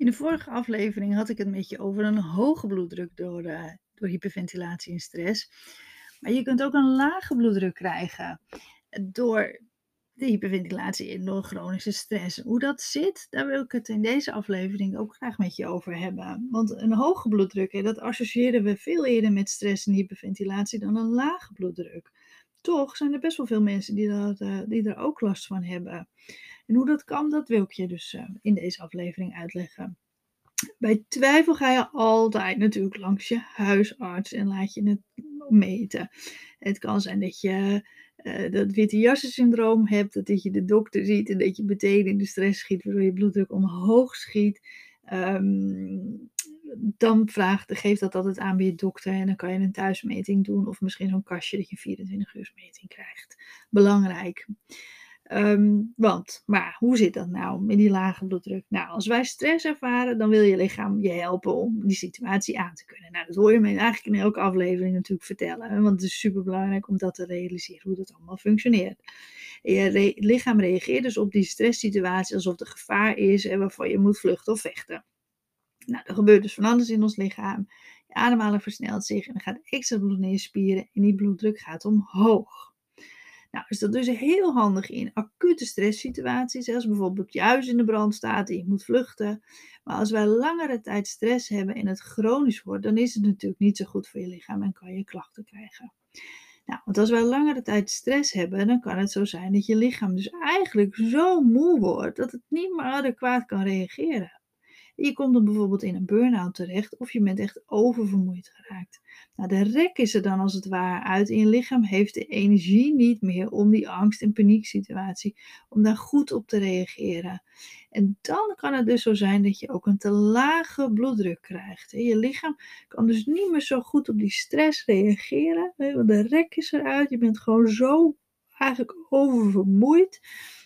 In de vorige aflevering had ik het met je over een hoge bloeddruk door, uh, door hyperventilatie en stress. Maar je kunt ook een lage bloeddruk krijgen door de hyperventilatie en door chronische stress. Hoe dat zit, daar wil ik het in deze aflevering ook graag met je over hebben. Want een hoge bloeddruk, hè, dat associëren we veel eerder met stress en hyperventilatie dan een lage bloeddruk. Toch zijn er best wel veel mensen die, dat, uh, die er ook last van hebben. En hoe dat kan, dat wil ik je dus uh, in deze aflevering uitleggen. Bij twijfel ga je altijd natuurlijk langs je huisarts en laat je het meten. Het kan zijn dat je uh, dat witte jassen syndroom hebt, dat je de dokter ziet en dat je meteen in de stress schiet, waardoor je bloeddruk omhoog schiet. Um, dan vraagt, geef dat altijd aan bij je dokter en dan kan je een thuismeting doen of misschien zo'n kastje dat je 24 uur meting krijgt. Belangrijk. Um, want, maar hoe zit dat nou met die lage bloeddruk? Nou, als wij stress ervaren, dan wil je lichaam je helpen om die situatie aan te kunnen. Nou, dat hoor je me eigenlijk in elke aflevering natuurlijk vertellen. Want het is super belangrijk om dat te realiseren, hoe dat allemaal functioneert. je lichaam reageert dus op die stresssituatie alsof er gevaar is en waarvan je moet vluchten of vechten. Nou, er gebeurt dus van alles in ons lichaam. Je ademhaling versnelt zich en er gaat extra bloed naar je spieren en die bloeddruk gaat omhoog. Nou, is dat dus heel handig in acute stresssituaties, als bijvoorbeeld je huis in de brand staat en je moet vluchten. Maar als wij langere tijd stress hebben en het chronisch wordt, dan is het natuurlijk niet zo goed voor je lichaam en kan je klachten krijgen. Nou, want als wij langere tijd stress hebben, dan kan het zo zijn dat je lichaam dus eigenlijk zo moe wordt dat het niet meer adequaat kan reageren. Je komt dan bijvoorbeeld in een burn-out terecht of je bent echt oververmoeid geraakt. Nou, de rek is er dan als het ware uit en je lichaam heeft de energie niet meer om die angst- en panieksituatie, om daar goed op te reageren. En dan kan het dus zo zijn dat je ook een te lage bloeddruk krijgt. Je lichaam kan dus niet meer zo goed op die stress reageren. De rek is eruit, je bent gewoon zo eigenlijk oververmoeid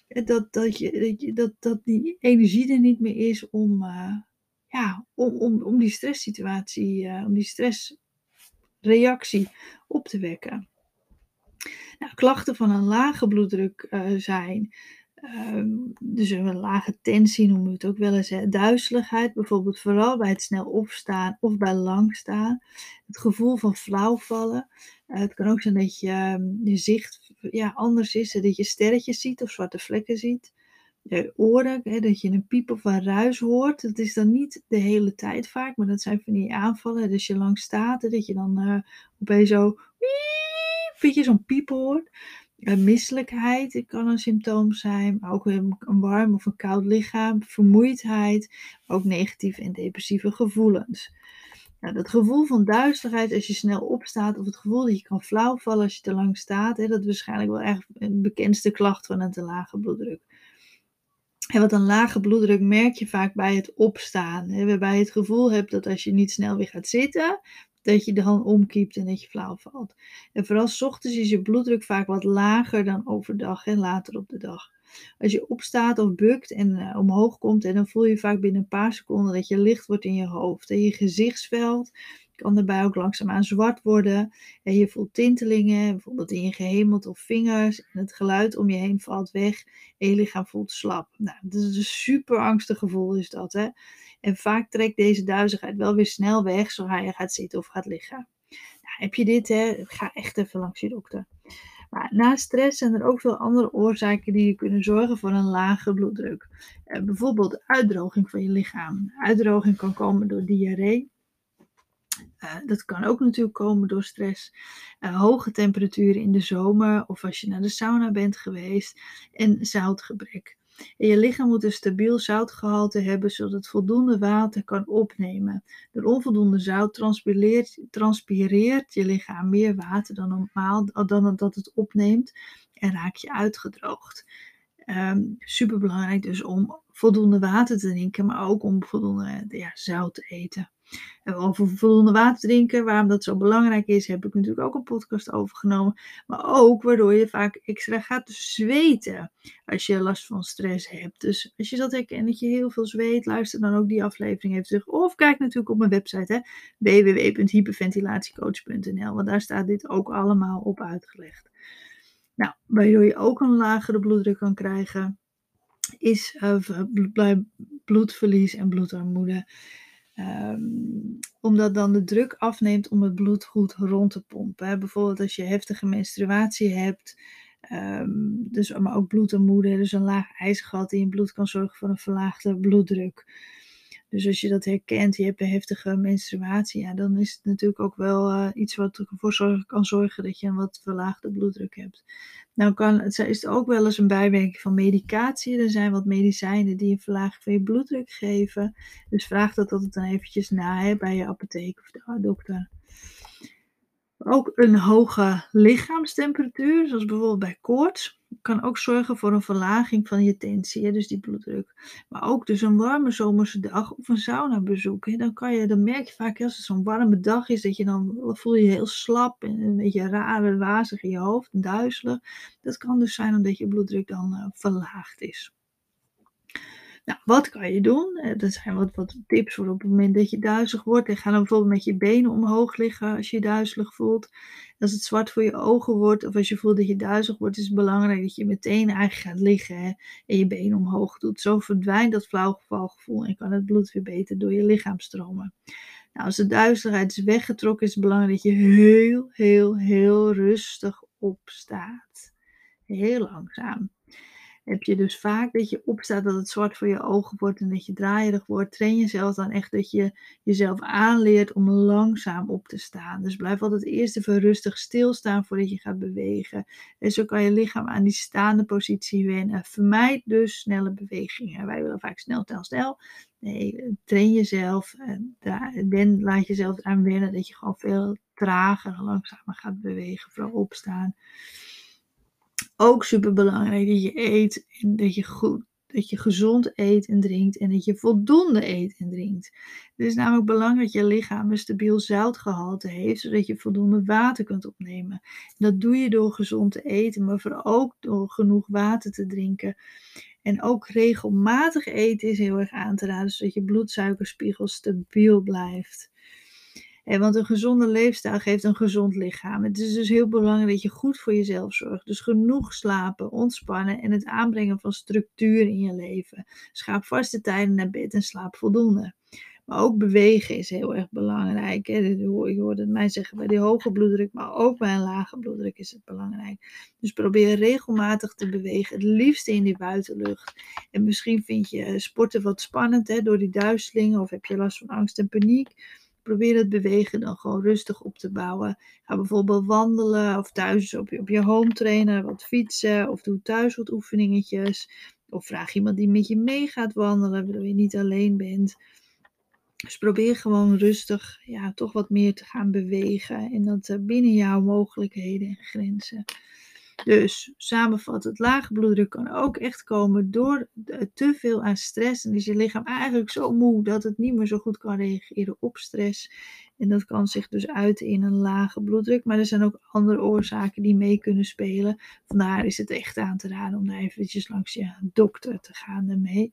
dat, dat, je, dat, dat die energie er niet meer is om, ja, om, om, die stresssituatie, uh, om die stressreactie op te wekken. Nou, klachten van een lage bloeddruk uh, zijn Ehm, dus een lage tensie noemen we het ook wel eens. Duizeligheid, bijvoorbeeld vooral bij het snel opstaan of bij lang staan. Het gevoel van flauwvallen. Uh, het kan ook zijn dat je, ehm, je zicht ja, anders is. Dat je sterretjes ziet of zwarte vlekken ziet. Je oren, hè, dat je een piep of een ruis hoort. Dat is dan niet de hele tijd vaak, maar dat zijn van die aanvallen. Dus je lang staat, dat je dan uh, opeens zo... Weet je, zo'n piep hoort. Uh, misselijkheid kan een symptoom zijn, maar ook een, een, warm of een koud lichaam, vermoeidheid, ook negatieve en depressieve gevoelens. Nou, dat gevoel van duisterheid als je snel opstaat, of het gevoel dat je kan flauwvallen als je te lang staat, hè, dat is waarschijnlijk wel echt een bekendste klacht van een te lage bloeddruk. En wat een lage bloeddruk merk je vaak bij het opstaan. Hè, waarbij je het gevoel hebt dat als je niet snel weer gaat zitten, dat je dan omkiept en dat je flauw valt. En vooral s ochtends is je bloeddruk vaak wat lager dan overdag en later op de dag. Als je opstaat of bukt en uh, omhoog komt, en dan voel je vaak binnen een paar seconden dat je licht wordt in je hoofd. En je gezichtsveld kan daarbij ook langzaamaan zwart worden. En je voelt tintelingen, bijvoorbeeld in je gehemeld of vingers. En het geluid om je heen valt weg en je lichaam voelt slap. Nou, dat is een super angstig gevoel is dat, hè. En vaak trekt deze duizigheid wel weer snel weg zodra je gaat zitten of gaat liggen. Nou, heb je dit, hè, ga echt even langs je dokter. Maar na stress zijn er ook veel andere oorzaken die kunnen zorgen voor een lage bloeddruk. Eh, bijvoorbeeld uitdroging van je lichaam. Uitdroging kan komen door diarree. Uh, dat kan ook natuurlijk komen door stress. Uh, hoge temperaturen in de zomer of als je naar de sauna bent geweest. En zoutgebrek. Je lichaam moet een stabiel zoutgehalte hebben, zodat het voldoende water kan opnemen. Door onvoldoende zout transpireert, transpireert je lichaam meer water dan normaal, dan dat het opneemt en raak je uitgedroogd. Um, ehm, Super belangrijk dus om voldoende water te drinken, maar ook om voldoende ja, zout te eten. En over voldoende water drinken, waarom dat zo belangrijk is, heb ik natuurlijk ook een podcast over genomen. Maar ook waardoor je vaak extra gaat zweten als je last van stress hebt. Dus als je dat herkent dat je heel veel zweet, luister dan ook die aflevering even terug. Of kijk natuurlijk op mijn website www.hyperventilatiecoach.nl, want daar staat dit ook allemaal op uitgelegd. Nou, waardoor je ook een lagere bloeddruk kan krijgen is uh, bloedverlies en bloedarmoede. Um, omdat dan de druk afneemt om het bloed goed rond te pompen. Bijvoorbeeld als je heftige menstruatie hebt, um, dus, maar ook bloedarmoede, dus een laag ijzergehalte in je bloed kan zorgen voor een verlaagde bloeddruk. Dus als je dat herkent, je hebt een heftige menstruatie, ja, dan is het natuurlijk ook wel uh, iets wat ervoor kan zorgen dat je een wat verlaagde bloeddruk hebt. Nou kan, het is ook wel eens een bijwerking van medicatie. Er zijn wat medicijnen die een verlaging van je bloeddruk geven. Dus vraag dat altijd dan eventjes na bij je apotheek of de dokter. Ook een hoge lichaamstemperatuur, zoals bijvoorbeeld bij koorts, kan ook zorgen voor een verlaging van je tensie, dus die bloeddruk. Maar ook dus een warme zomerse dag of een sauna bezoeken. Dan, kan je, dan merk je vaak als het zo'n warme dag is, dat je dan voel je, heel slap en een beetje raar en wazig in je hoofd duizelig. Dat kan dus zijn omdat je bloeddruk dan uh, verlaagd is. Nou, wat kan je doen? Eh, dat zijn wat, wat tips voor op het moment dat je duizelig wordt. En ga dan bijvoorbeeld met je benen omhoog liggen als je je duizelig voelt. Als het zwart voor je ogen wordt of als je voelt dat je duizelig wordt, is het belangrijk dat je meteen eigenlijk gaat liggen en je benen omhoog doet. Zo verdwijnt dat flauwgevalgevoel en kan het bloed weer beter door je lichaam stromen. Nou, als de duizeligheid is weggetrokken, is het belangrijk dat je heel, heel, heel rustig opstaat. Heel langzaam heb je dus vaak dat je opstaat dat het zwart voor je ogen wordt en dat je draaierig wordt. Train jezelf dan echt dat je jezelf aanleert om langzaam op te staan. Dus blijf altijd eerst even rustig stilstaan voordat je gaat bewegen. En zo kan je lichaam aan die staande positie wennen. Vermijd dus snelle bewegingen. Wij willen vaak snel, snel, snel. Nee, train jezelf. En laat jezelf eraan wennen dat je gewoon veel trager langzamer gaat bewegen. Vooral opstaan ook super belangrijk dat je eet en dat je goed, dat je gezond eet en drinkt en dat je voldoende eet en drinkt. Het is namelijk belangrijk dat je lichaam een stabiel zoutgehalte heeft, zodat je voldoende water kunt opnemen. dat doe je door gezond te eten, maar vooral ook door genoeg water te drinken. En ook regelmatig eten is heel erg aan te raden, zodat je bloedsuikerspiegel stabiel blijft. En want een gezonde leefstijl geeft een gezond lichaam. Het is dus heel belangrijk dat je goed voor jezelf zorgt. Dus genoeg slapen, ontspannen en het aanbrengen van structuur in je leven. Schaap vaste tijden naar bed en slaap voldoende. Maar ook bewegen is heel erg belangrijk. Je hoort het mij zeggen bij die hoge bloeddruk, maar ook bij een lage bloeddruk is het belangrijk. Dus probeer regelmatig te bewegen, het liefst in die buitenlucht. En misschien vind je sporten wat spannend hè, door die duizelingen of heb je last van angst en paniek probeer het bewegen dan gewoon rustig op te bouwen. Ga bijvoorbeeld wandelen of thuis op je, op je home trainer wat fietsen of doe thuis wat oefeningetjes. Of vraag iemand die met je mee gaat wandelen, waardoor je niet alleen bent. Dus probeer gewoon rustig ja, toch wat meer te gaan bewegen. En dat eh, binnen jouw mogelijkheden en grenzen. Dus samenvattend, lage bloeddruk kan ook echt komen door te veel aan stress. En is je lichaam eigenlijk zo moe dat het niet meer zo goed kan reageren op stress. En dat kan zich dus uiten in een lage bloeddruk. Maar er zijn ook andere oorzaken die mee kunnen spelen. Vandaar is het echt aan te raden om daar eventjes langs je dokter te gaan daarmee.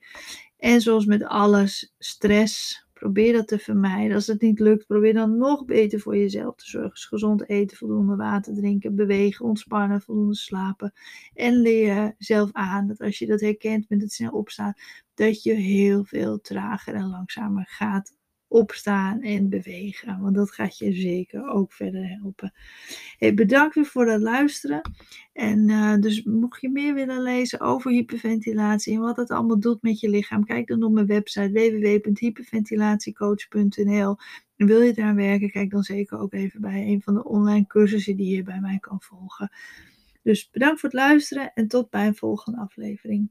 En zoals met alles, stress Probeer dat te vermijden. Als het niet lukt, probeer dan nog beter voor jezelf te zorgen. Dus gezond eten, voldoende water drinken, bewegen, ontspannen, voldoende slapen. En leer zelf aan dat als je dat herkent met het snel opstaan, dat je heel veel trager en langzamer gaat opstaan en bewegen. Want dat gaat je zeker ook verder helpen. Hey, bedankt weer voor het luisteren. En uh, dus mocht je meer willen lezen over hyperventilatie en wat het allemaal doet met je lichaam, kijk dan op mijn website www.hyperventilatiecoach.nl. En wil je eraan werken, kijk dan zeker ook even bij een van de online cursussen die je bij mij kan volgen. Dus bedankt voor het luisteren en tot bij een volgende aflevering.